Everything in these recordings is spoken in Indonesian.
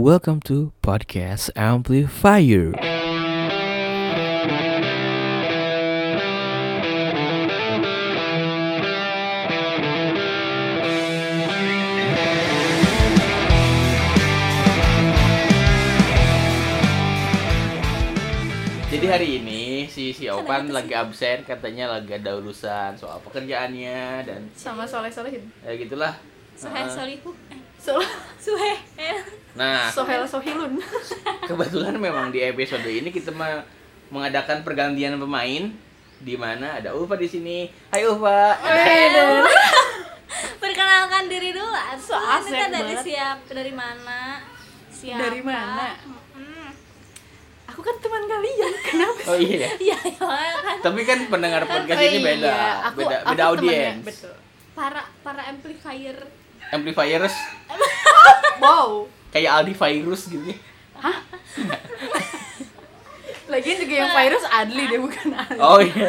Welcome to Podcast Amplifier. Jadi hari ini si si Opan lagi absen katanya lagi ada urusan soal pekerjaannya dan sama soleh solehin ya gitulah. Suhe Heeh. solihu eh, Sol Suhe Nah, sohel sohilun kebetulan memang di episode ini kita mengadakan pergantian pemain di mana ada Ulfa di sini. Hai Ulfa. Perkenalkan diri dulu So asik Kita dari siap Dari mana Siapa Dari mana? Mm-mm. aku kan teman kalian kenapa Oh iya. ya. Iya ya kan Tapi kan pendengar podcast Oh ini beda. iya, aku- beda aku beda audiens. betul Para para amplifier Amplifiers wow kayak Aldi virus gitu. lagian juga yang virus Adli deh bukan Adli Oh iya.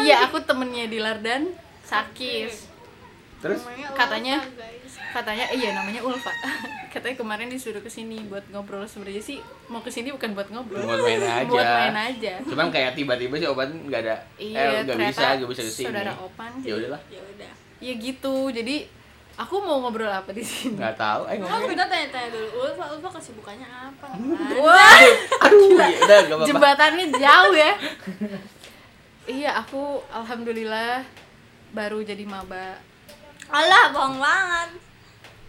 iya aku temennya Dilar dan Sakis. Terus? Katanya- katanya iya namanya Ulfa. Katanya kemarin disuruh ke sini buat ngobrol. Sebenarnya sih mau ke sini bukan buat ngobrol. Buat main aja. buat main aja. Cuman kayak tiba-tiba si Opan nggak ada iya eh nggak bisa, nggak bisa ke sini. saudara Opan Ya udahlah. Ya udah. Ya gitu jadi aku mau ngobrol apa di sini? Nggak tahu. Eh ngomongin. kita tanya-tanya dulu. Ulfa, Ulfa kesibukannya apa? wah. Aduh, ya udah gak apa-apa. jembatannya jauh ya. Iya aku alhamdulillah baru jadi maba. Alah, bohong banget.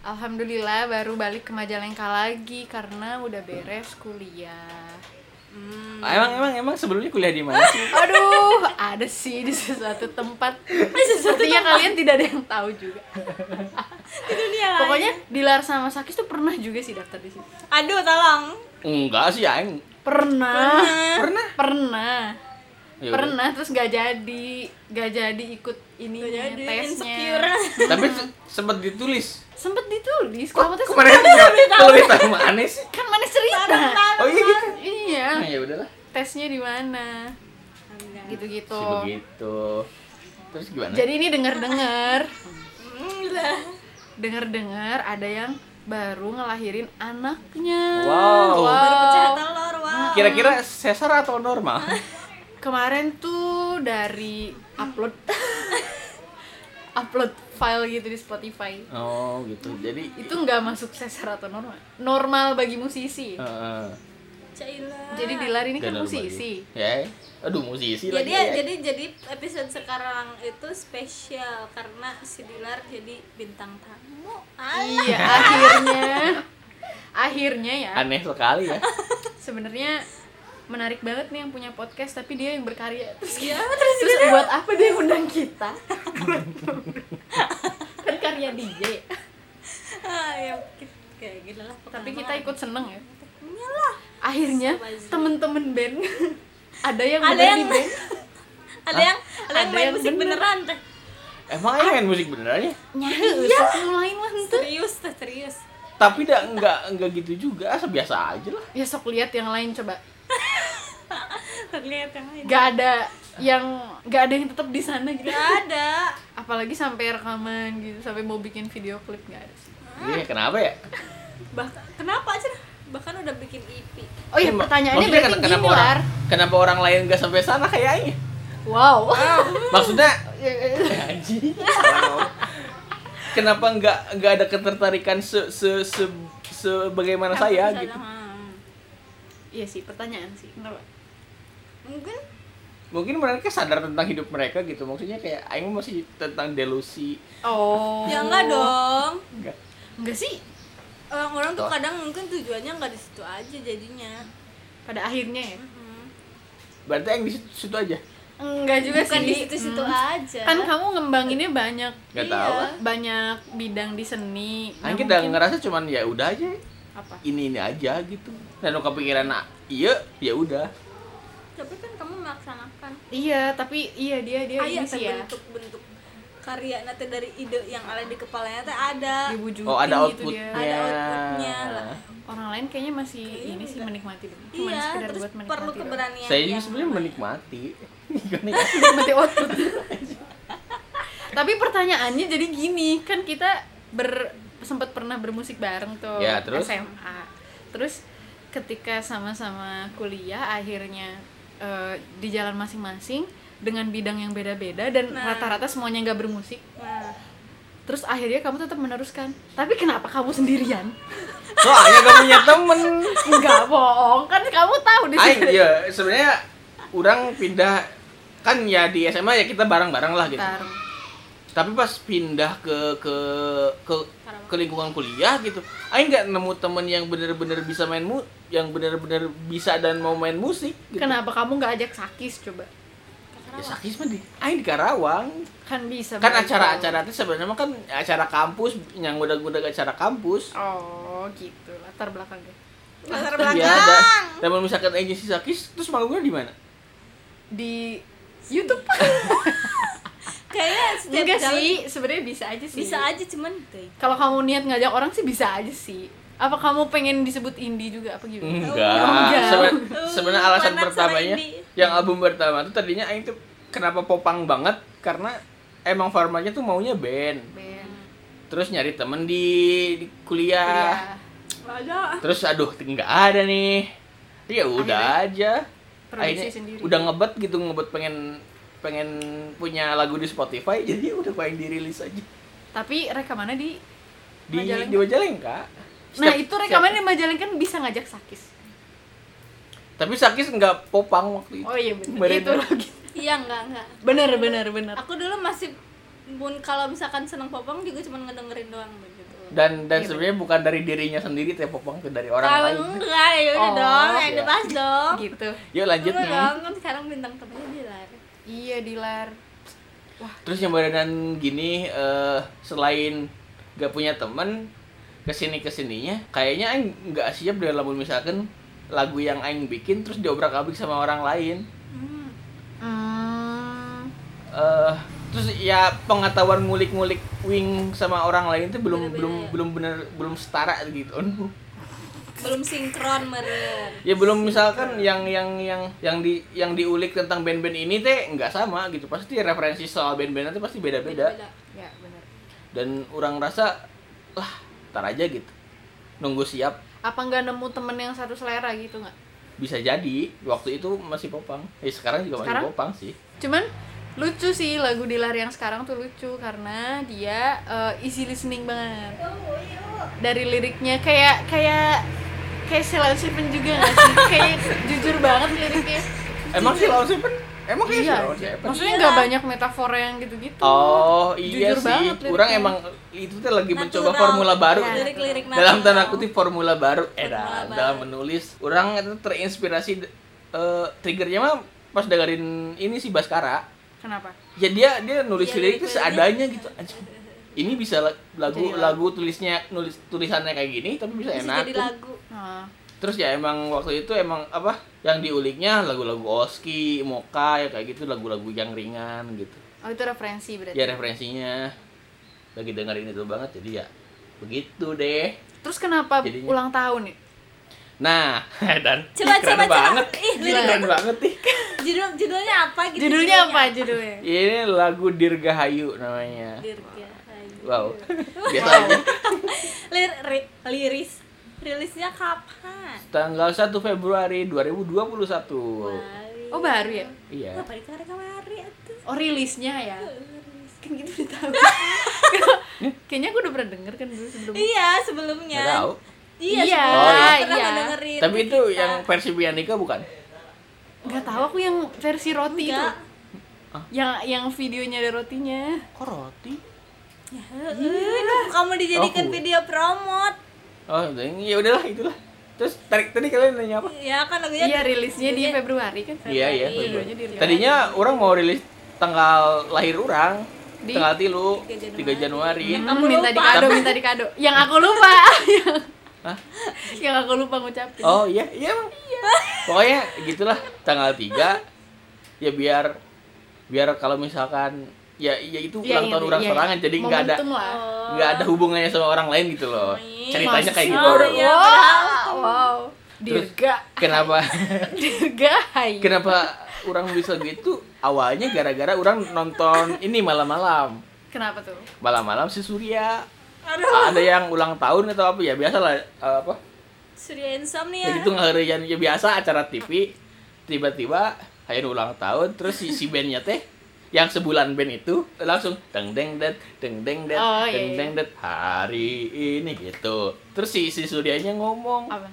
Alhamdulillah baru balik ke Majalengka lagi karena udah beres kuliah hmm. Ah, Emang emang emang sebelumnya kuliah di mana sih? aduh ada sih di sesuatu tempat sepertinya kalian tidak ada yang tahu juga Di dunia lain pokoknya Dilar sama Sakis tuh pernah juga sih daftar di situ Aduh, tolong Enggak sih, aing. pernah Pernah? pernah Ya udah. pernah terus gak jadi gak jadi ikut ini tesnya insecure Tapi se- sempet ditulis. sempet ditulis kamu tes Kemarin kalau kita sama aneh sih. kan mana cerita Oh iya gitu. iya Nah, ya udahlah. tesnya di mana gitu gitu Si begitu. Terus gimana? jadi ini dengar dengar Hmm, lah. dengar dengar ada yang baru ngelahirin anaknya Wow. Baru pecah telur, wow Kira-kira sesar atau normal? kemarin tuh dari upload upload file gitu di Spotify Oh, gitu. Jadi itu nggak masuk sesar atau normal normal bagi musisi Heeh. Cailah. jadi Dilar ini kan normal musisi. Ya. Aduh, musisi jadi lagi. ya. jadi jadi episode sekarang itu spesial karena si Dilar jadi bintang tamu. Alah. iya akhirnya akhirnya ya Aneh sekali ya. sebenarnya menarik banget nih yang punya podcast tapi dia yang berkarya terus Iya, terus, buat apa dia undang kita kan karya DJ Ah, ya kayak gini lah. tapi kita ikut seneng ya Iyalah. akhirnya temen-temen band ada yang Ada yang di band Ada yang ada yang Ada main yang musik bener. beneran teh. Emang aing main musik beneran ya? nyari iya. lah ente. Serius teh, serius. Tapi dah enggak enggak gitu juga, asal biasa aja lah. ya sok lihat yang lain coba Terlihat yang lain. gak ada yang gak ada yang tetap di sana gitu Gak ada. apalagi sampai rekaman gitu sampai mau bikin video klip gak ada sih Iya, kenapa ya? Bahkan kenapa aja? Bahkan udah bikin EP. oh iya Iya, pertanyaannya maksudnya berarti ken- gini kenapa orang, Lar kenapa orang lain nggak sampai sana kayaknya? wow Maksudnya anjing. kenapa nggak nggak ada ketertarikan se se se sebagaimana saya gitu? hmm. iya sih pertanyaan sih kenapa Mungkin Mungkin mereka sadar tentang hidup mereka gitu. Maksudnya kayak aing masih tentang delusi. oh ya enggak dong. Enggak. enggak sih Orang-orang tuh kadang mungkin tujuannya nggak di situ aja jadinya. pada akhirnya ya Mhm. Berarti aing di situ, situ aja. enggak juga Bukan sih di situ-situ Hmm. aja. kan kamu ngembanginnya banyak Nggak Iya. tahu. ah. banyak bidang di seni Nah, Aing kita mungkin- ngerasa cuman ya udah aja apa ini ini aja gitu. Dan kepikiran nah, iya ya udah. Tapi kan kamu melaksanakan. iya tapi iya dia dia Ayah ini sih ya bentuk-bentuk karya nanti dari ide yang ada di kepalanya teh ada. diwujudin Oh ada gitu outputnya. dia Ada outputnya lah. orang lain kayaknya masih Kayaknya ini sih menikmati dulu cuma Iya, sekedar terus buat menikmati perlu keberanian. Saya juga sebenarnya menikmati. Menikmati output tapi pertanyaannya jadi gini kan kita ber sempat pernah bermusik bareng tuh Ya, terus? SMA terus ketika sama-sama kuliah akhirnya eh, di jalan masing-masing dengan bidang yang beda-beda dan Nah. rata-rata semuanya nggak bermusik Nah, terus akhirnya kamu tetap meneruskan tapi kenapa kamu sendirian Soalnya gak punya temen. nggak bohong kan kamu tahu di sini ya sebenarnya orang pindah kan ya di SMA ya kita bareng-bareng lah gitu. Bentar. Tapi pas pindah ke ke ke ke lingkungan kuliah gitu, Aing nggak nemu temen yang bener-bener bisa main mu, yang bener-bener bisa dan mau main musik. Gitu. kenapa kamu nggak ajak sakis coba Ya, Sakis mah di, Aing di Karawang. kan bisa Kan acara-acara itu sebenarnya mah kan acara kampus, yang udah-udah acara kampus. oh gitu latar belakangnya latar Iya, belakang. da- dan kalau misalkan agensi Sakis, terus manggungnya di mana? di YouTube Kayaknya setiap enggak jalan sih sebenarnya bisa aja sih bisa aja cuman kalau kamu niat ngajak orang sih bisa aja sih apa kamu pengen disebut indie juga apa gimana Enggak. enggak. Seben- Sebenarnya alasan Mana pertamanya yang album pertama tuh tadinya Aing tuh kenapa popang banget karena emang formatnya tuh maunya band. Ben. Terus nyari temen di, di kuliah. Kuliah. Ada. Terus aduh nggak ada nih. Ya udah aja. Akhirnya sendiri. udah ngebet gitu ngebet pengen pengen punya lagu di Spotify jadi udah pengen dirilis aja tapi rekamannya di di Majalengka. di Majalengka. nah Setiap- itu rekamannya di Majalengka kan bisa ngajak sakis Tapi Sakis nggak popang waktu itu. oh iya benar itu lagi Iya enggak enggak. bener bener bener Aku dulu masih pun kalau misalkan seneng popang juga cuma ngedengerin doang begitu. dan dan Iya, sebenarnya bukan dari dirinya sendiri teh popang tuh dari orang Kalau lain enggak ya udah Oh, dong, yang iya. dibahas dong. gitu yuk lanjut nih dong, kan sekarang bintang tamunya Dilar. Iya dilar terus yang badan gini eh selain gak punya temen ke sini ke sininya kayaknya aing nggak siap deh lamun misalkan lagu yang aing bikin terus diobrak abrik sama orang lain Hmm. hmm. eh terus ya pengetahuan ngulik-ngulik wing sama orang lain itu belum Beda-beda belum ya? belum bener belum setara gitu Belum sinkron meren. ya belum misalkan yang yang yang yang di yang diulik tentang band-band ini teh nggak sama gitu. Pasti referensi soal band-band itu pasti beda-beda. Ya bener dan orang rasa lah tar aja gitu. Nunggu siap. Apa nggak nemu temen yang satu selera gitu nggak? Bisa jadi. Waktu itu masih popang. Eh sekarang juga Sekarang? masih popang sih. Cuman lucu sih lagu Dilar yang sekarang tuh lucu karena dia eh, easy listening banget. Dari liriknya kayak kayak kayak Sheila Seven juga gak sih? Kayak jujur banget liriknya. Emang sih Lawan Seven emang kayak iya. Lawan Seven maksudnya Iya. nggak banyak metafora yang gitu-gitu. Oh iya Jujur sih. banget liriknya. orang emang itu tuh lagi mencoba formula baru. Ya. Lirik-lirik dalam tanda kutip formula baru. Eh Formula dah, baru. dalam menulis. Orang itu terinspirasi eh, triggernya mah pas dengerin ini sih Baskara. Kenapa? Ya dia dia nulis Iya, lirik itu seadanya gitu. Anjing. Ini bisa la- lagu Jadi lagu. tulisnya nulis tulisannya kayak gini tapi bisa Bisa enak jadi lagu. nah, terus ya emang waktu itu emang apa yang diuliknya lagu-lagu Oski, Moka ya kayak gitu lagu-lagu yang ringan gitu. Oh itu referensi berarti? Ya referensinya. Lagi dengerin itu banget jadi ya begitu deh. Terus kenapa Jadinya- ulang tahun nih? Nah dan Coba, keren coba, coba. banget. Ih, Gila, keren banget nih. Judul judulnya apa gitu? judulnya apa judulnya? Ini lagu Dirgahayu namanya. Dirgahayu. Wow. Biasa aja. Lir, ri- liris. Rilisnya kapan? tanggal 1 Februari 2021 Wari. oh baru ya? Iya. Ngapain kemarin kemarin tuh? oh rilisnya ya? Kan gitu udah tahu. Kayaknya aku udah pernah denger kan dulu sebelum. Iya sebelumnya. nggak tahu. Iya, Iya, sebelumnya iya. pernah ngedengerin tapi itu kita. yang versi Bianika bukan? Nggak tahu aku yang versi roti Enggak. itu yang yang videonya ada rotinya. Kok roti Ya, kamu dijadikan Aku. video promote. oh ya udahlah itulah terus tarik tadi kalian nanya apa Ya kan lagunya iya rilisnya di judulnya- Februari kan Iya iya. Di Tadinya orang mau rilis tanggal lahir orang Di? tanggal tilu 3 3 Januari. Hmm, Kamu minta lupa. dikado minta dikado yang aku lupa Hah? yang aku lupa ngucapin Oh iya iya emang. Pokoknya gitulah tanggal 3 ya biar biar kalau misalkan ya ya itu Iya, ulang iya, tahun orang iya, sorangan iya. jadi nggak ada Oh. nggak ada hubungannya sama orang lain gitu loh. Iya. Ceritanya kayak gitu. Oh, iya. wow dirga kenapa dirga kenapa orang bisa gitu? Awalnya gara-gara orang nonton ini malam-malam. kenapa tuh Malam-malam si Surya ada yang ulang tahun atau apa ya biasa lah eh, apa Surya Insomnia. ya gitu ngeharian ya biasa acara TV tiba-tiba hayang ulang tahun terus si, si bandnya teh yang sebulan band itu langsung deng deng det deng deng det Oh, iya, deng iya. deng det hari ini gitu terus si si Suryanya ngomong apa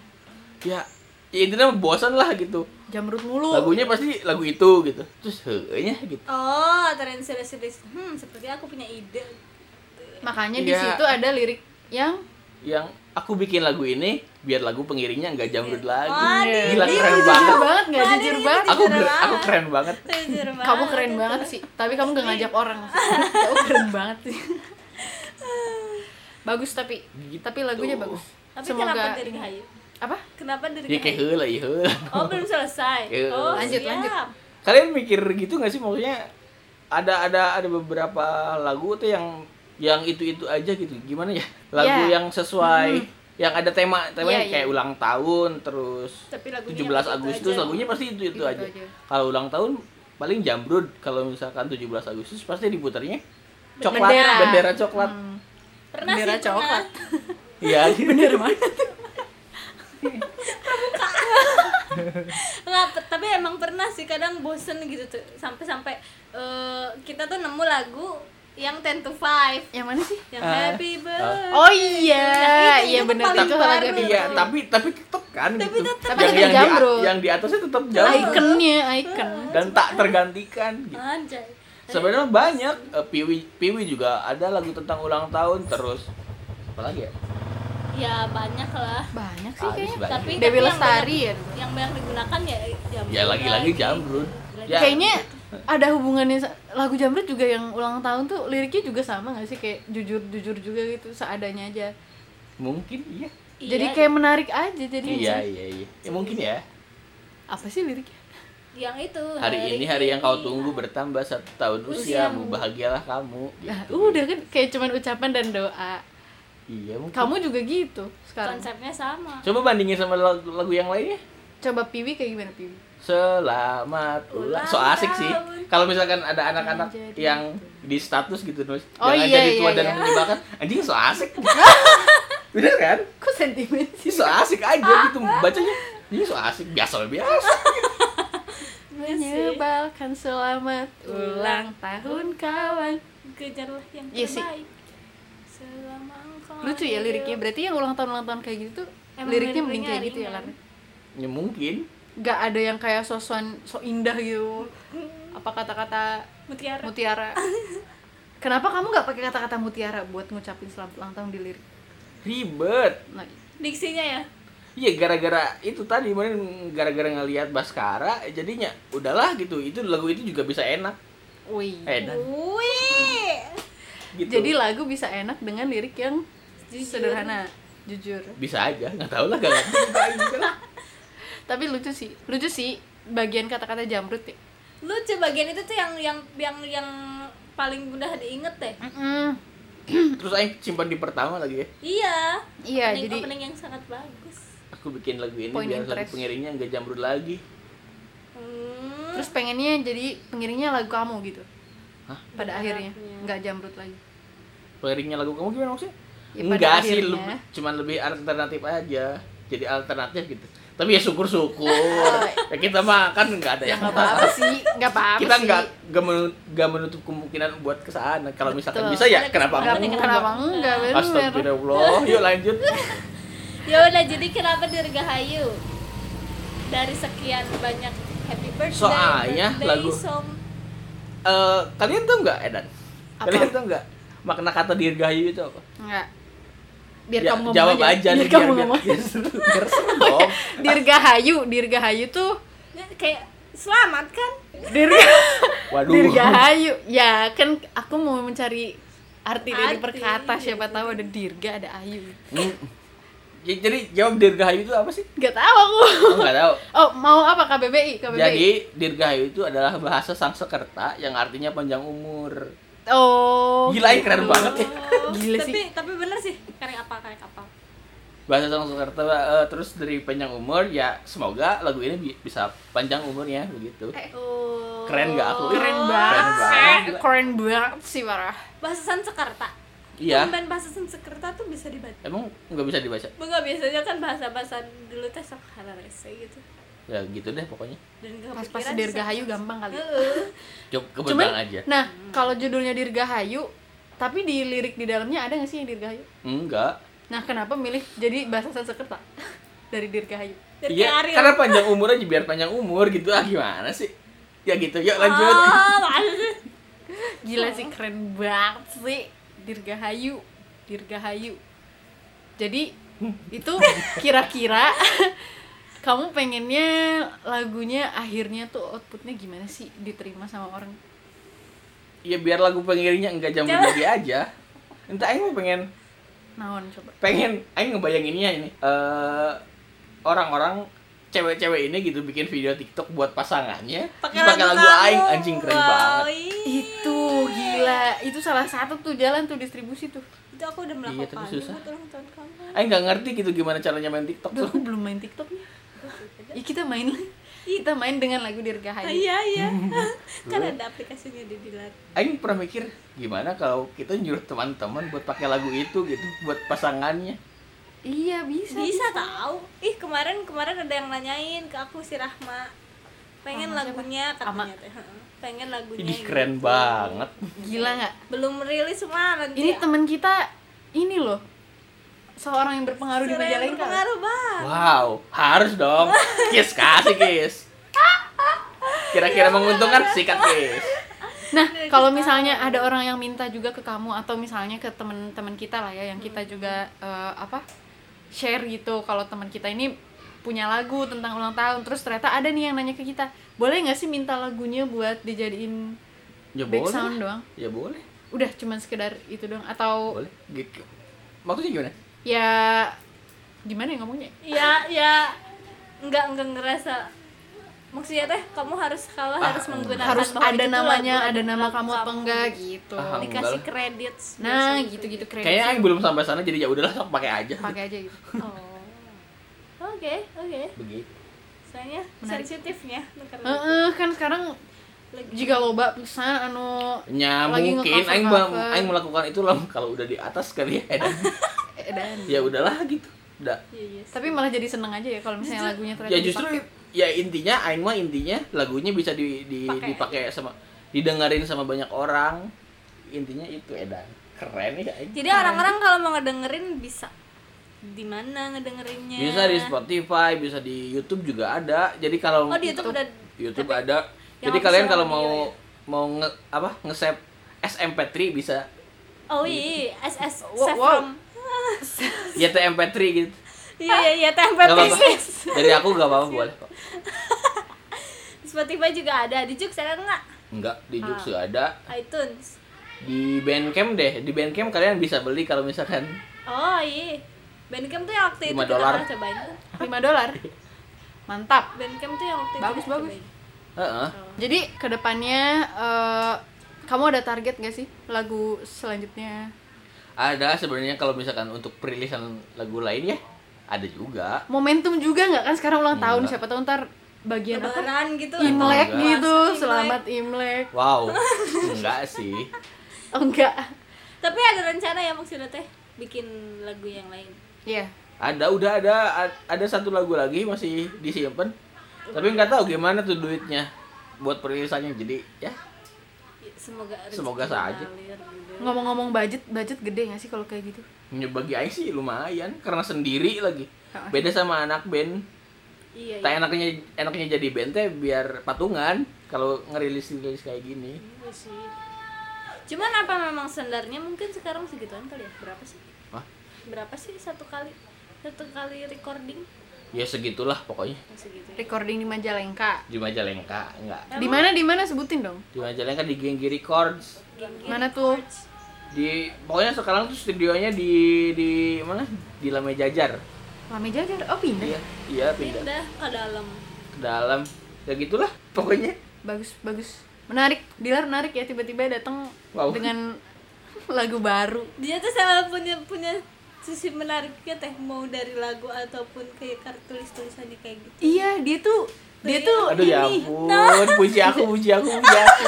ya, ya intinya bosan lah gitu jamrut mulu lagunya pasti lagu itu gitu terus heunya gitu Oh, terinspirasi hmm seperti aku punya ide. makanya di Iya. situ ada lirik yang yang aku bikin lagu ini biar lagu pengiringnya nggak jamrut lagi Waduh, gila keren jujur banget banget nggak jujur ini banget aku aku banget. keren banget kamu keren banget sih tapi kamu gak ngajak orang kamu keren banget sih bagus tapi Gitu. tapi lagunya bagus Tapi semoga kenapa Dirgahayu? apa Kenapa ya kayak heula ya heula Oh, belum selesai. Iya. Oh, Lanjut, siap. lanjut. kalian mikir gitu nggak sih maksudnya ada ada ada beberapa lagu tuh yang yang itu itu aja gitu gimana ya lagu Ya. yang sesuai yang ada tema temanya Iya, iya. kayak ulang tahun terus Tapi 17 itu-itu Agustus aja. lagunya pasti itu itu Itu aja aja. kalau ulang tahun paling jambrud kalau misalkan 17 Agustus pasti diputarnya coklat Bendera. bendera coklat Hmm. Pernah Bendera sih, coklat. iya bener mana Nggak, tapi emang pernah sih kadang bosen gitu tuh. Sampai-sampai eh, kita tuh nemu lagu yang 10 to 5 yang mana sih yang Ah. happy birthday. oh iya itu- iya paling itu baru. lagu iya tapi tapi tetap kan Tapi gitu tetep. Tapi yang yang di, jambrud. yang di atasnya tetap jauh ikonnya icon dan tak tergantikan gitu. Anjay. Sebenarnya banyak eh, Piwi Piwi juga ada lagu tentang ulang tahun terus apa lagi ya? Ya banyak lah. banyak sih Habis kayaknya banyak. Tapi Dewi tapi yang Lestari banyak- ya Yang banyak digunakan ya jamrud. Ya lagi-lagi jambrud. Ya, kayaknya ada hubungannya lagu jamret juga yang ulang tahun tuh liriknya juga sama gak sih kayak jujur jujur juga gitu seadanya aja mungkin iya. Iya, jadi kayak menarik aja jadi Iya iya iya. Ya mungkin ya. apa sih liriknya yang itu Hari ini hari yang kau tunggu bertambah satu tahun usiamu bahagialah kamu. Gitu. udah kan kayak cuman ucapan dan doa Iya mungkin. kamu juga gitu sekarang konsepnya sama. Coba bandingin sama lagu, lagu yang lainnya. coba piwi kayak gimana piwi Selamat ulang. So asik sih. Kalau misalkan ada anak-anak Yang di status gitu nus, Oh, yang iya, jadi tua iya, dan iya. menyebalkan, anjing so asik. Bener kan? kok sentimen Sih so asik aja gitu bacanya. Ini so asik biasa biasa. menyebalkan selamat ulang tahun kawan Kejarlah yang Iya sih. terbaik. Selama engkau lucu ya liriknya berarti yang ulang tahun ulang tahun kayak gitu tuh liriknya mending kayak gitu ya. Lar Ya mungkin. Nggak ada yang kayak sosuan so indah gitu apa kata-kata Mutiara. mutiara kenapa kamu nggak pakai kata-kata mutiara buat ngucapin selamat ulang tahun di lirik Ribet. nah, Diksinya ya. Iya gara-gara itu tadi kemarin gara-gara ngelihat Baskara jadinya udahlah gitu. Itu lagu itu juga bisa enak. wih Enak Wih. gitu. jadi lagu bisa enak dengan lirik yang Jujur. sederhana jujur bisa aja, nggak tahu lah gak ngerti. Tapi lucu sih lucu sih bagian kata-kata jamrut ya Lucu bagian itu tuh yang yang yang yang paling mudah diinget deh. Mm-mm. Terus aing simpan di pertama lagi ya. Iya. iya opening, jadi opening yang sangat bagus. Aku bikin lagu ini Point biar lagu pengiringnya nggak jamrud lagi. Hmm. terus pengennya jadi pengiringnya lagu kamu gitu Hah? pada akhirnya Berharapnya. nggak jamrut lagi Pengiringnya lagu kamu gimana maksudnya? Ya, Enggak sih, lu, cuman lebih alternatif aja. Jadi alternatif gitu. Tapi ya syukur-syukur. ya kita mah kan nggak ada ya yang nggak apa-apa sih nggak apa-apa kita sih nggak nggak menutup, kemungkinan buat ke sana kalau misalkan Betul. bisa ya kenapa enggak? kenapa enggak bener Astagfirullah yuk lanjut Ya udah jadi kenapa Dirgahayu? Dari sekian banyak happy birthday, Soalnya birthday lagu-. Eh, kalian tahu nggak Edan Apa? kalian tahu nggak makna kata dirgahayu itu apa Enggak. Biar Ya, kamu ngomong jawab aja. aja Biar nih, kamu biar, ngomong. biar, seru, biar seru dong Dirgahayu, Dirgahayu tuh Ya, Kayak selamat kan? Dirga waduh Dirgahayu. Ya, kan aku mau mencari arti dari perkata siapa tahu ada dirga, ada ayu. Hmm. Ya, jadi jawab dirgahayu itu apa sih Gak tahu aku. oh, nggak tahu Oh, mau apa KBBI? KBBI. jadi dirgahayu itu adalah bahasa Sanskerta yang artinya panjang umur oh. Gila, ini keren gitu. banget ya. Gila tapi, sih. Tapi bener sih, karya apa karya apa? bahasa Sanskerta eh, terus dari panjang umur ya semoga lagu ini bi- bisa panjang umurnya begitu Oh. Keren nggak aku? Keren Keren banget. banget. Keren banget sih parah. Bahasa Sanskerta. Iya. tumben bahasa Sanskerta tuh bisa dibaca Emang nggak bisa dibaca? Enggak biasanya kan bahasa-bahasa dulu teh sok halarese gitu Ya gitu deh pokoknya. dan nggak Pas pas kepikiran Dirgahayu bisa- gampang kali. Heeh. Cuk Cuman, kebetulan aja. nah kalau judulnya Dirgahayu, tapi di lirik di dalamnya ada nggak sih yang Dirgahayu? Enggak. Nah kenapa milih jadi bahasa Sanskerta dari Dirgahayu? Iya, karena panjang umur aja biar panjang umur gitu ah gimana sih? Ya gitu, yuk lanjut. Oh, Gila sih keren banget sih Dirgahayu, Dirgahayu. Jadi itu kira-kira kamu pengennya lagunya akhirnya tuh outputnya gimana sih diterima sama orang? Ya biar lagu pengiringnya enggak jam lagi aja. Entah aing mau pengen Naon coba? pengen aing ngebayanginnya ini eh orang-orang cewek-cewek ini gitu bikin video TikTok buat pasangannya pakai lagu, aing anjing keren Wow, banget. Itu gila, itu salah satu tuh jalan tuh distribusi tuh. itu aku udah Iya, melakukan tapi susah. Aing nggak ngerti gitu gimana caranya main TikTok Duh, tuh. aku belum main TikTok nih. Ya kita main kita main dengan lagu Ah, Dirgahayu. iya iya kan ada aplikasinya di Dilar Aing pernah mikir gimana kalau kita nyuruh teman-teman buat pakai lagu itu gitu buat pasangannya. Iya bisa. bisa tahu ih kemarin kemarin ada yang nanyain ke aku si Rahma pengen siapa? lagunya Ama. katanya teh heeh. pengen lagunya Ini keren gitu. banget. Gila nggak? belum rilis nanti Ini teman kita ini loh seorang yang berpengaruh di Suara yang Majalengka. berpengaruh banget Wow, harus dong. Kiss kasih kiss. Kira-kira menguntungkan sikat kiss. Nah, kalau misalnya ada orang yang minta juga ke kamu atau misalnya ke teman-teman kita lah ya yang kita juga eh, apa share gitu kalau teman kita ini punya lagu tentang ulang tahun terus ternyata ada nih yang nanya ke kita boleh nggak sih minta lagunya buat dijadiin Ya back boleh. sound doang Ya boleh. udah cuman sekedar itu doang atau Boleh. Gitu. Maksudnya gimana? Ya gimana ya ngomongnya? Ya ya nggak nggak ngerasa. Maksudnya teh kamu harus kalau Ah, harus menggunakan harus bahwa ada namanya lagu- ada nama kamu apa enggak gitu. Ah, dikasih enggak lah. kredit nah gitu gitu kredit Kayaknya Aing belum sampai sana jadi ya udahlah sok pakai aja. pakai aja gitu. Oh. Oke oke. Begitu. soalnya Menarik. sensitifnya karena Heeh, kan sekarang lagi. jika loba pisan anu Ya Lagi mungkin aing aing melakukan itu loh kalau udah di atas kali ya. ya udahlah gitu. Udah. Iya, iya sih. tapi malah jadi seneng aja ya kalau misalnya Justru- lagunya ternyata Ya justru dipakai. ya intinya aing mah intinya lagunya bisa di, di Pakai. dipakai sama didengerin sama banyak orang. Intinya itu edan. Keren ya aing. jadi orang-orang kalau mau ngedengerin bisa di mana ngedengerinnya Bisa di Spotify, bisa di YouTube juga ada. Jadi kalau oh di YouTube udah YouTube tapi ada. Jadi kalian kalau mau ya? mau nge apa nge-save SMP3 bisa. oh iya SS Wow, save wow. from Ya TMP3 gitu. iya iya iya Gak apa-apa. pieces Dari aku gak apa-apa boleh kok. Spotify juga ada di Jux ada nggak Enggak, di Ah. Juksu ada. iTunes Di Bandcamp deh. Di Bandcamp kalian bisa beli kalau misalkan oh iya Bandcamp tuh yang waktu itu Lima kita dolar. pernah cobain tuh. 5 dolar mantap Bandcamp tuh yang waktu itu Bagus, kita bagus. cobain. Heeh. jadi ke depannya eh, kamu ada target gak sih lagu selanjutnya Ada sebenarnya kalau misalkan untuk perilisan lagu lain ya ada juga. momentum juga nggak kan sekarang ulang tahun Enggak. siapa tahu ntar bagian apa Lebaran gitu Imlek Enggak. gitu selamat Imlek Wow. Enggak sih. oh enggak tapi ada rencana ya maksudnya teh bikin lagu yang lain Iya Ada udah ada ada satu lagu lagi masih disimpan. Tapi nggak tahu gimana tuh duitnya buat perilisannya. Jadi ya Ya, semoga Semoga saja. Ngomong-ngomong budget budget gede nggak sih kalau kayak gitu? Ya bagi Aing sih lumayan karena sendiri lagi. Beda sama anak band. iya Tak iya. enaknya enaknya jadi band teh biar patungan kalau ngerilis rilis kayak gini. Iya sih. Cuman apa memang standarnya? Mungkin sekarang segituan kali ya. Berapa sih? Wah, berapa sih satu kali satu kali recording ya segitulah pokoknya segitu recording di Majalengka di Majalengka enggak. di mana di mana sebutin dong Di Majalengka di Genggi Records. Geng-geng Mana tuh? Di pokoknya sekarang tuh studionya di di mana? Di Lame Jajar. Lame Jajar oh pindah Iya, iya pindah pindah ke dalam ke dalam. Ya gitulah pokoknya. bagus bagus menarik Dilar menarik ya tiba-tiba datang Wow. dengan lagu baru dia tuh selalu punya punya sisi menariknya teh mau dari lagu ataupun kayak kartu tulis tulisannya kayak gitu iya dia tuh dia tuh Aduh ya ini ampun, puji aku, puji aku, puji aku.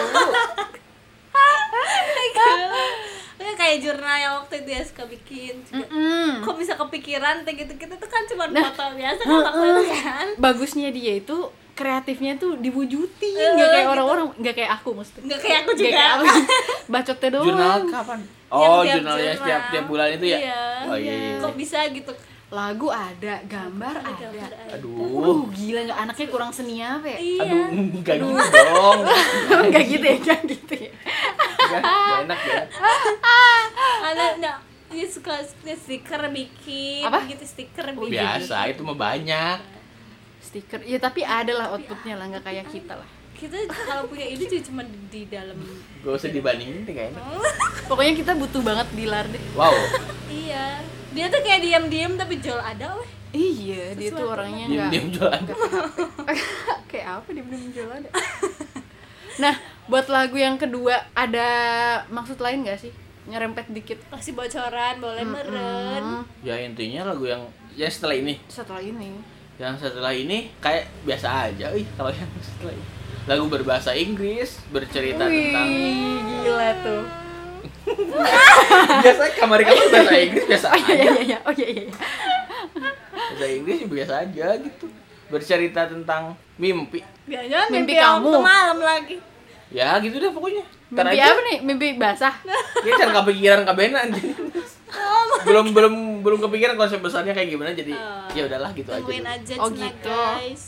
ya kayak jurnal yang waktu itu dia suka bikin juga. Mm-mm. kok bisa kepikiran kayak gitu-gitu tuh kan cuma foto biasa kan waktu itu kan bagusnya dia itu kreatifnya tuh diwujutin Eh, nggak kayak gitu. orang-orang nggak kayak aku maksudnya nggak kayak aku Nggak juga kayak aku. bacotnya doang Jurnal kapan? Oh, tiap jurnal ya setiap tiap bulan itu ya? Iya. Oh iya iya. kok bisa gitu lagu ada gambar ada Gambar ada. Aduh. Uh, gila nggak anaknya kurang seni apa ya? iya Aduh, enggak gitu dong. Enggak gitu ya, enggak gitu ya. Enggak, enggak enak ya. ada nah, dia suka stiker bikin Apa? gitu stiker Oh, bikin iya. Biasa, itu mah banyak. Stiker. Ya tapi ada lah outputnya lah, nggak kayak kita lah. kita kalau punya ide juga cuma di, dalam Gak usah dibandingin deh kayaknya. Pokoknya kita butuh banget dilar deh. Wow. iya dia tuh kayak diam-diam tapi jual ada weh Iya, dia tuh Sesuatu. orangnya nggak Diam-diam jualan. kayak apa dia belum jual ada. Nah, buat lagu yang kedua ada maksud lain gak sih? Nyerempet dikit. kasih bocoran boleh meren Hmm, Ya intinya lagu yang ya setelah ini, setelah ini. Yang setelah ini kayak biasa aja. Ih, kalau yang setelah ini. Lagu berbahasa Inggris, bercerita tentang Wih, gila tuh. biasa kamar kamar bahasa Inggris biasa Oh iya aja. iya iya. Oh iya iya. Bahasa Inggris biasa aja gitu. Bercerita tentang mimpi. biasanya Mimpi mimpi, kamu. waktu malam lagi Ya gitu deh pokoknya. Ntar Mimpi aja. apa nih? Mimpi basah. Ya jangan kepikiran kabenan belum belum belum kepikiran konsep besarnya kayak gimana jadi Oh. ya udahlah gitu aja. dulu. aja Oh, gitu. guys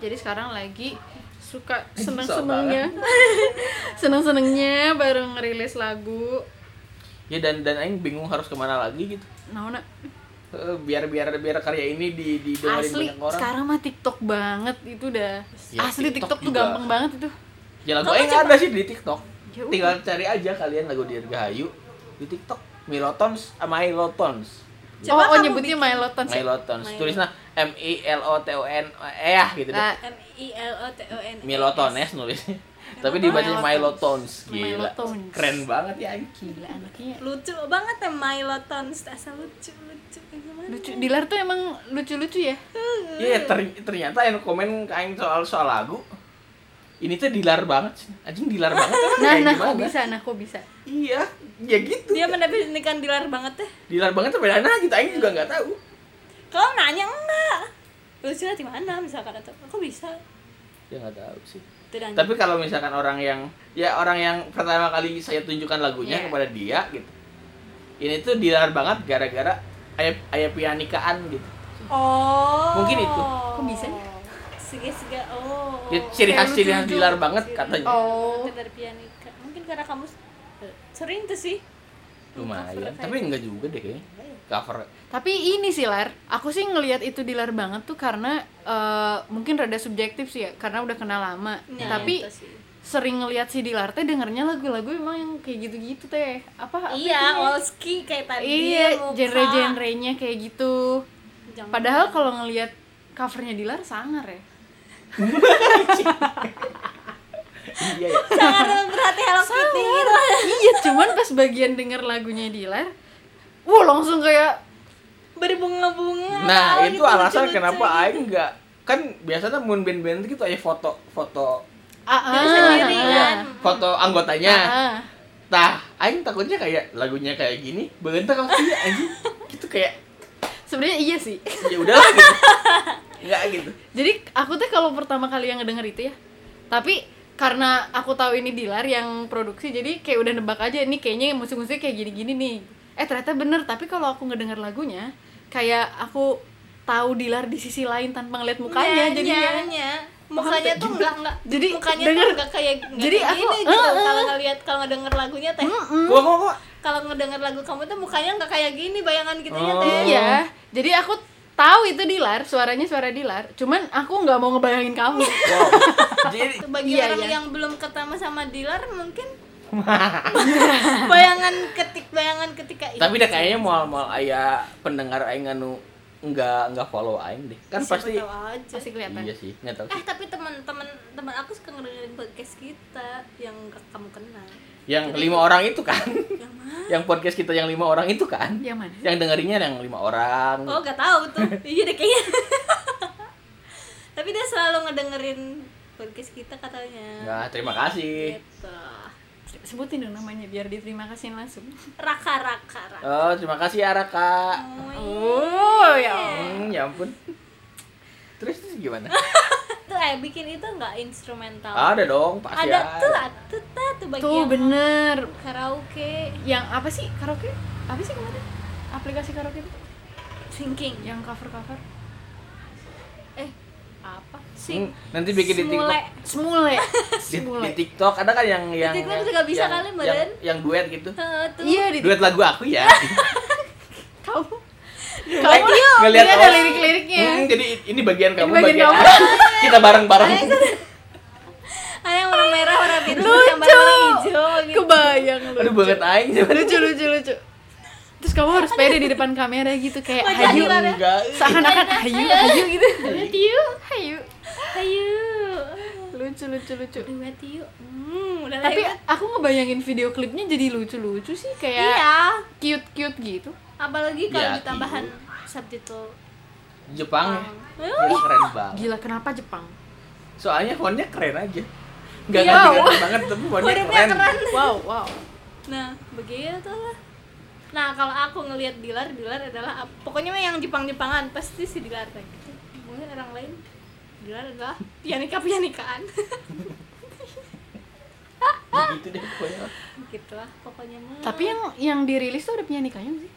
Jadi sekarang lagi suka Sok seneng-senengnya. Seneng-senengnya baru ngerilis lagu. Ya dan dan aing bingung harus ke mana lagi gitu. Nah, nah. Eh, biar biar biar karya ini di didengarin asli banyak orang. sekarang mah TikTok banget itu udah. Ya, asli TikTok TikTok, tuh juga. gampang banget itu. Ya lagu aing ada sih di TikTok. Ya. Tinggal cari aja kalian lagu Dirgahayu di TikTok. Milotons sama Milotons. Coba oh, oh nyebutnya ya? Milotons. Milo. Tulisnya M I L O T O N E ya gitu deh. Nah, M I L O T O N Milotones nulisnya. Tapi dibacanya Milotons. Milotons. Gila. Milotons. Keren banget ya anjing. gila anaknya. lucu banget ya Milotons asal lucu lucu gimana Lucu. Dilar tuh emang lucu-lucu ya. Iya ter- ternyata yang komen ke aing soal soal lagu ini tuh dilar banget sih. Anjing dilar banget. Nah, Kayak nah gimana? kok bisa, nah kok bisa. Iya, ya gitu. dia mendefinisikan dilar banget ya Dilar banget sampai mana gitu aing juga nggak tahu. kalau nanya enggak lucu di mana misalkan atau aku bisa Ya nggak tahu sih. Tapi kalau misalkan orang yang ya orang yang pertama kali saya tunjukkan lagunya Iya. kepada dia gitu. Ini tuh dilar banget gara-gara ayah ayah pianikaan gitu. oh Mungkin itu. Kok bisa ya? Segi oh Ya, ciri khas ciri khas dilar banget katanya. Oh. dari pianika mungkin karena kamu eh, sering tuh sih Lumayan, tapi enggak juga deh kayaknya. Cover Tapi ini sih Lar, aku sih ngelihat itu dilar banget tuh karena eh, mungkin rada subjektif sih ya, karena udah kenal lama. Nah, Tapi itu sih. sering ngelihat si Dilar teh dengernya lagu-lagu emang yang kayak gitu-gitu teh. Apa? apa iya ya? Olski kayak tadi Iya, genre-genrenya kayak gitu. Jangan- Padahal kalau ngelihat covernya Dilar sangar ya. Iya ya. sangat berarti Hello Kitty gitu iya, cuman pas bagian denger lagunya Dilar, wah langsung kayak berbunga-bunga Nah, tahu itu gitu, alasan lucu-lucu kenapa gitu. aing enggak kan biasanya mun band-band gitu aja foto foto ah, ah, sendiri ah, kan. foto anggotanya. ah. Tah, aing takutnya kayak lagunya kayak gini, bentar kalau dia anjing. Gitu kayak Sebenarnya iya sih. ya udahlah gitu. Enggak gitu. Jadi aku tuh kalau pertama kali yang ngedenger itu ya, tapi karena aku tahu ini Dilar yang produksi, jadi kayak udah nebak aja ini kayaknya musik-musik kayak gini-gini nih. Eh ternyata bener, tapi kalau aku ngedenger lagunya, kayak aku tahu Dilar di sisi lain tanpa ngeliat mukanya, Nya, jadi ya. nya. mukanya tuh enggak enggak Jadi, mukanya denger- tuh enggak kayak enggak jadi kayak aku- gini gitu eh, eh. kalau ngelihat kalau ngedenger lagunya teh Gua gua gua kalau ngedenger lagu kamu tuh mukanya enggak kayak gini bayangan gitunya Oh. teh Iya, jadi aku tahu itu Dilar, suaranya suara Dilar. Cuman aku nggak mau ngebayangin kamu. wow. Jadi bagi Iya, orang iya. yang belum ketemu sama Dilar mungkin bayangan ketik bayangan ketika itu tapi dah kayaknya mau mau aya pendengar aing anu enggak enggak follow aing deh. Kan Siapa pasti tahu aja Pasti kelihatan. Iya sih, enggak tahu eh tapi teman-teman teman aku suka ngedengerin podcast kita yang kamu kenal Yang lima orang itu kan. yang mana yang podcast kita yang lima orang itu kan. Yang mana? Yang dengerinnya yang lima orang. oh gak tahu tuh iya deh kayaknya tapi dia selalu ngedengerin podcast kita katanya Nah, terima kasih. gitu sebutin dong namanya biar diterima kasih langsung Raka Raka Raka. Oh, terima kasih ya Raka. oh ya Hmm, ya ampun. Terus, terus gimana? Tuh eh bikin itu nggak instrumental. Ada dong, pasti ada tuh, ada tuh, tuh, tuh bagian tuh bener karaoke yang apa sih karaoke apa sih kemarin aplikasi karaoke itu thinking. yang cover cover Eh, apa Hmm, sih? nanti bikin di TikTok. semule Di, semule di TikTok ada kan yang yang TikTok yang- juga bisa yang, kali, yang, Badan. yang duet gitu. Tuh. iya di Duet lagu aku ya. kamu kamu ngeliat ini ada lirik-liriknya hmm, jadi ini bagian kamu, bagian kamu. kita bareng-bareng. Ada yang warna merah, warna biru, Lucu. warna hijau gitu. kebayang Aduh lucu banget aing. lucu lucu lucu terus kamu harus pede di depan kamera gitu kayak hayu seakan-akan hayu hayu gitu Hayu. hayu Ayo. Lucu lucu lucu Duet yuk. Hmm, udah tapi lewat. aku ngebayangin video klipnya jadi lucu-lucu sih kayak iya. cute-cute gitu Apalagi kalau Ya, ditambahan subtitle. Jepang ya. Oh. Gila, keren banget. gila kenapa Jepang Soalnya fontnya keren aja. Enggak Iya, ngerti banget tapi fontnya keren. keren. wow wow Nah, begitu lah. Nah, kalau aku ngelihat Dilar, Dilar adalah pokoknya mah yang Jepang-Jepangan pasti si Dilar kayak gitu. Mungkin orang lain Dilar adalah pianika pianikaan. Gitu deh pokoknya. gitu lah pokoknya mah. tapi yang yang dirilis tuh ada pianikanya sih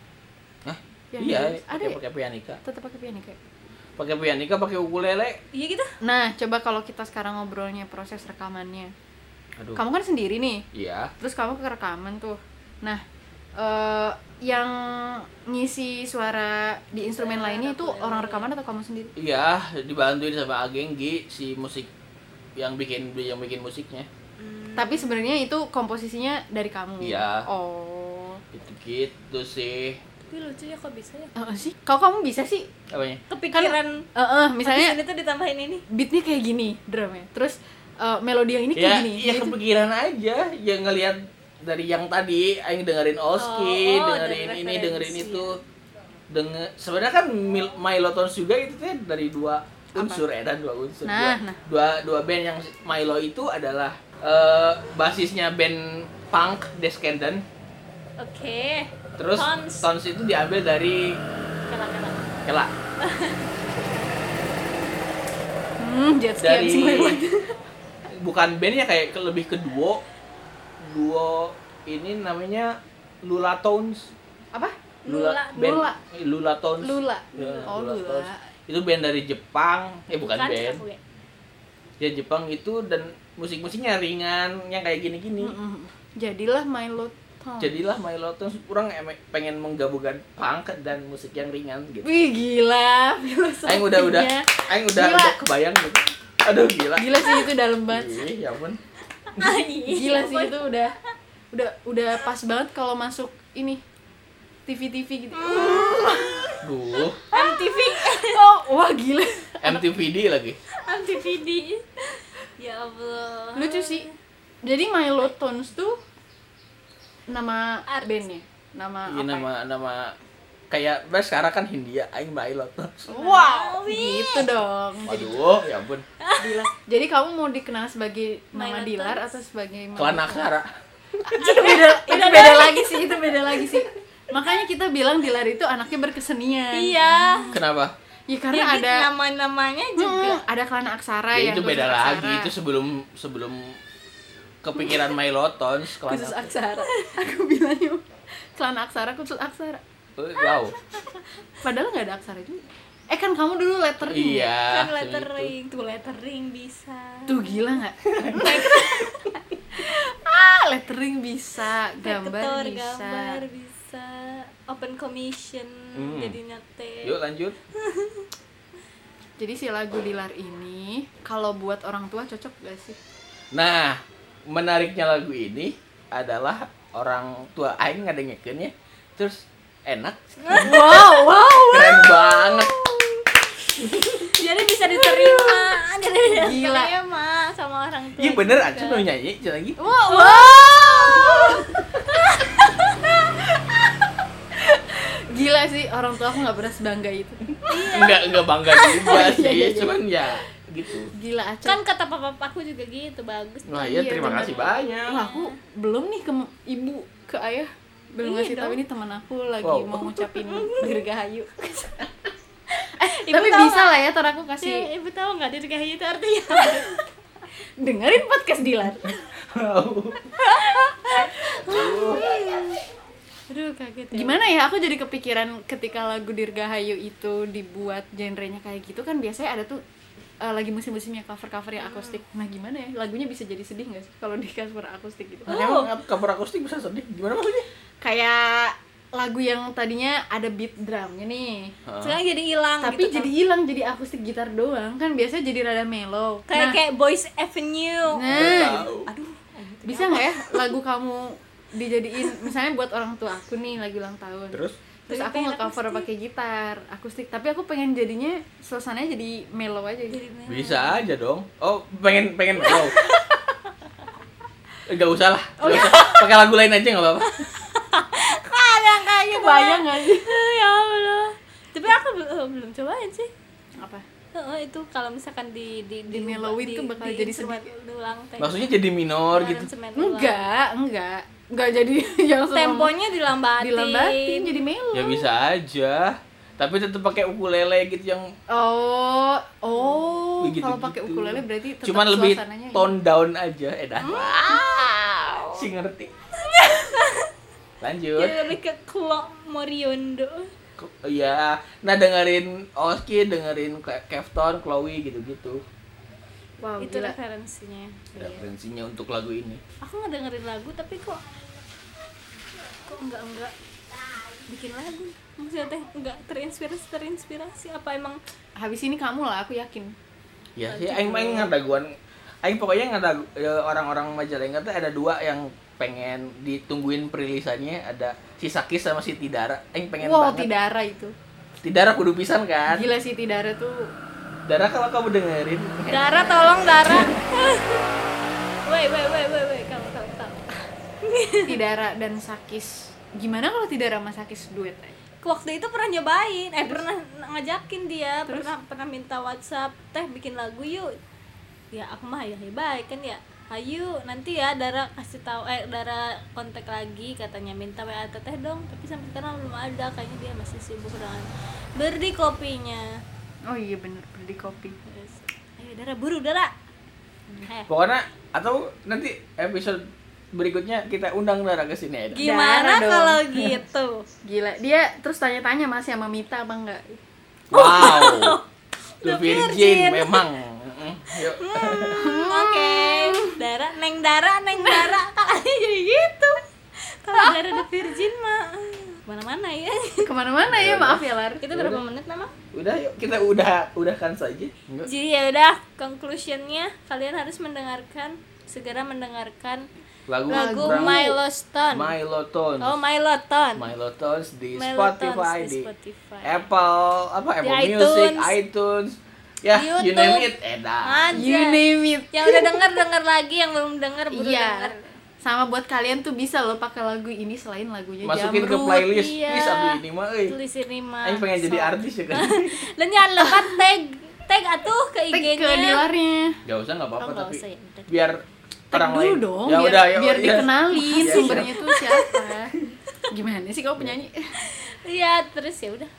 Hah? Yang Iya, ada pakai ya? pakai pianika. tetap pakai pianika ya? Pakai pianika, pakai ukulele. Iya gitu. nah coba kalau kita sekarang ngobrolnya proses rekamannya Aduh. kamu kan sendiri nih Iya. terus kamu ke rekaman tuh nah eh yang ngisi suara di instrumen lainnya itu orang rekaman atau kamu sendiri Iya, dibantuin sama Agenggi si musik yang bikin yang bikin musiknya. tapi sebenarnya itu komposisinya dari kamu Iya. oh Gitu-gitu sih. Tapi lucu ya kok bisa ya. Eh, sih kalau kamu bisa sih Apanya? Kepikiran eh eh, misalnya ini tuh ditambahin ini. beatnya kayak gini drumnya terus eh, melodi yang ini kayak Ya, gini ya Jadi- kepikiran aja, yang ngelihat dari yang tadi aing dengerin Oski, Oh, oh, dengerin ini, referensi. dengerin itu. Denger sebenarnya kan Mil- juga itu teh dari dua unsur ya dan dua unsur. Nah, dua, nah. dua dua band yang Milo itu adalah eh, basisnya band punk Descendant. Oke. Terus Tones. Tones itu diambil dari Kela-kela. Kela. hmm jet dari bukan bandnya kayak lebih ke duo duo ini namanya Lula Tones. Apa? Lula. band. Lula. Lula Tones. Lula. Ya, oh Lula Tones. itu band dari Jepang. Eh bukan Kan, band. ya. ya Jepang itu dan musik-musiknya ringan yang kayak gini-gini. Mm-mm. jadilah Milo Tom jadilah Milo Tones. Kurang pengen menggabungkan punk dan musik yang ringan gitu. Wih gila. Filosofinya. Aing udah udah Aing udah Gila. udah kebayang gitu. Aduh gila. Gila sih itu dalam banget. Ih, ya ampun gila sih itu udah udah udah pas banget kalau masuk ini TV TV gitu duh MTV. oh wah gila MTVD lagi MTVD. Ya Allah. lucu sih jadi Milo Tones tuh nama Artis. bandnya nama Ini apa ya? nama nama kayak bah sekarang kan Hindia aing mah Milo Tones wow. Gitu dong. Jadi waduh ya ampun. Dila. Jadi kamu mau dikenal sebagai nama Dilar atau sebagai kelan aksara. Itu beda itu beda lagi. sih itu beda lagi sih. Makanya kita bilang Dilar itu anaknya berkesenian. Iya. kenapa? Ya karena Jadi ada nama-namanya juga. Hmm, ada kelana aksara ya yang itu beda khusus lagi aksara. itu sebelum sebelum kepikiran kelan khusus aksara. Aku bilangnya kelana aksara khusus aksara wow padahal nggak ada aksara juga eh kan kamu dulu lettering ya? iya kan segitu. lettering, tuh lettering bisa. tuh gila nggak ah lettering bisa gambar Vektor, bisa gambar bisa. Open commission Hmm. jadinya teh. yuk lanjut jadi si lagu Dilar ini kalau buat orang tua cocok gak sih nah menariknya lagu ini adalah orang tua aing ngadengekeun ya terus enak wow wow keren banget Jadi bisa diterima. Jadi bisa Gila. diterima sama orang tua. iya bener aku mau nyanyi cek lagi wow, wow. gila sih orang tua aku nggak pernah sebangga itu enggak enggak bangga juga Iya, sih iya, iya. cuman ya gitu Gila Aceh. kan kata papa aku juga gitu bagus Wah iya Iya, terima bener. kasih banyak Wah, aku belum nih ke ibu, ke ayah. Belum Iya ngasih tahu ini teman aku lagi Wow. mau ngucapin dirgahayu. eh, Ibu tapi tahu bisa lah ya, ntar aku sih kasih ibu tahu nggak dirgahayu itu artinya dengerin podcast Dilan. aduh kaget ya Gimana ya? Aku jadi kepikiran ketika lagu Dirgahayu itu dibuat genrenya kayak gitu kan biasanya ada tuh eh, lagi musim-musimnya cover-cover yang akustik. Nah, gimana ya? Lagunya bisa jadi sedih nggak sih kalau di cover akustik gitu? Emang cover akustik bisa sedih? Gimana maksudnya? Kayak lagu yang tadinya ada beat drumnya nih. sekarang jadi hilang tapi gitu jadi hilang jadi akustik gitar doang kan biasanya jadi rada mellow kayak nah, kayak Boys Avenue nah aduh bisa nggak ya lagu kamu dijadiin misalnya buat orang tua aku nih lagi ulang tahun Terus? terus aku nge-cover pakai gitar akustik tapi aku pengen jadinya suasananya jadi mellow aja gitu jadi mellow. Bisa aja dong. Oh, pengen pengen wow. Gak usah lah. Oh, iya. usah. Pakai lagu lain aja nggak apa-apa. kayak gitu bayang nggak sih? Ya Allah. Tapi aku belum eh, belum cobain sih. Apa? Heeh, itu kalau misalkan di di Di mellowin tuh bakal jadi instrumen ulang. Maksudnya jadi minor Di gitu. enggak enggak. Enggak jadi yang semua- temponya dilambatin. Dilambatin jadi mellow Ya bisa aja. Tapi tetap pakai ukulele gitu yang oh oh Begitu-gitu. kalau pakai ukulele berarti tetap cuman lebih tone down aja, eh dah. wow. Si ngerti. Lanjut. jadi lebih ke Klo Moriondo Iya, nah dengerin Oski, dengerin Ke- Kefton, Chloe gitu-gitu. wow itu gila referensinya Iya. Referensinya untuk lagu ini. aku nggak dengerin lagu tapi kok kok enggak enggak bikin lagu maksudnya teh enggak terinspirasi terinspirasi apa emang habis ini kamu lah aku yakin Ya sih, aing aing ngadaguan. Aing pokoknya ngadagu ya, orang-orang Majalengka tuh ada dua yang pengen ditungguin perilisannya ada si Sakis sama si Tidara. Aing pengen wow banget. Tidara itu Tidara kudu pisan kan. gila sih Tidara tuh Dara kalau kamu dengerin. Dara tolong Dara woi woi woi woi woi kamu kamu kamu Tidara dan Sakis gimana kalau Tidara sama Sakis duet eh? waktu itu pernah nyobain eh pernah ngajakin dia Terus? pernah pernah minta WhatsApp teh bikin lagu yuk ya aku mah ya ya baik kan ya ayo nanti ya Dara kasih tahu eh Dara kontak lagi katanya. Minta WA teteh dong tapi sampai sekarang belum ada. Kayaknya dia masih sibuk dengan beri kopinya. Oh iya bener beli kopi. Terus, ayo Dara buru Dara. Eh, Pokoknya atau nanti episode berikutnya kita undang Dara ke sini ya. gimana Dara kalau gitu? Gila dia terus tanya-tanya masih sama Mita apa enggak Wow. The The Virgin Virgin. memang. Yuk. Oke Dara neng Dara neng Dara kalanya jadi gitu kalau Dara the Virgin mah mana-mana ya ke mana-mana ya maaf ya Lar itu berapa menit memang Udah yuk kita udah udahkan saja. Enggak. jadi ya udah conclusionnya kalian harus mendengarkan segera mendengarkan Lagu, lagu Stone Milo Tones. oh Milo Tone Milo Tones di Milo Spotify, di, Spotify. Apple, apa Apple Di Music, iTunes. iTunes. Ya, Di you YouTube. name it, edah. Aja. you name it yang udah denger denger lagi yang belum denger baru iya denger sama buat kalian tuh bisa loh pakai lagu ini selain lagunya Masukin ke playlist. iya. Satu ini mah euy. tulis ini mah Aing pengen jadi So. artis ya kan. dan jangan lupa tag tag atuh ke Tag IG-nya ke Dilarnya Gak usah nggak apa-apa Oh, tapi usah ya, biar tag orang dulu lain. dong ya biar, udah, ya, biar ya. dikenalin Iya, sumbernya tuh siapa gimana sih kau penyanyi iya terus ya udah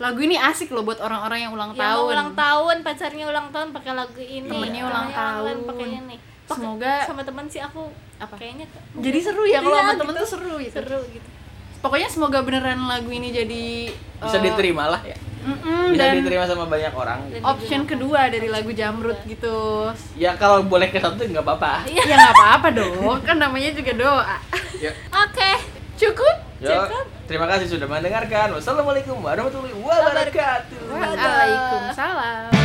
lagu ini asik loh buat orang-orang yang ulang yang tahun mau ulang tahun pacarnya ulang tahun pakai lagu ini Temennya ulang tahun. pakai ini Pakai- Semoga- sama teman sih aku Apa? kayaknya jadi seru ya kalau Iya, sama temen gitu. tuh seru gitu seru gitu pokoknya semoga beneran lagu ini jadi Bisa eh, diterima lah ya. mm-mm, Bisa dan diterima sama banyak orang. Dan option kedua dari lagu Jamrut gitu Ya kalau boleh ke satu nggak apa-apa. ya nggak apa-apa dong kan namanya juga doa Ya. oke cukup Yo, Cukup. Terima kasih sudah mendengarkan. Wassalamualaikum warahmatullahi wabarakatuh. Waalaikumsalam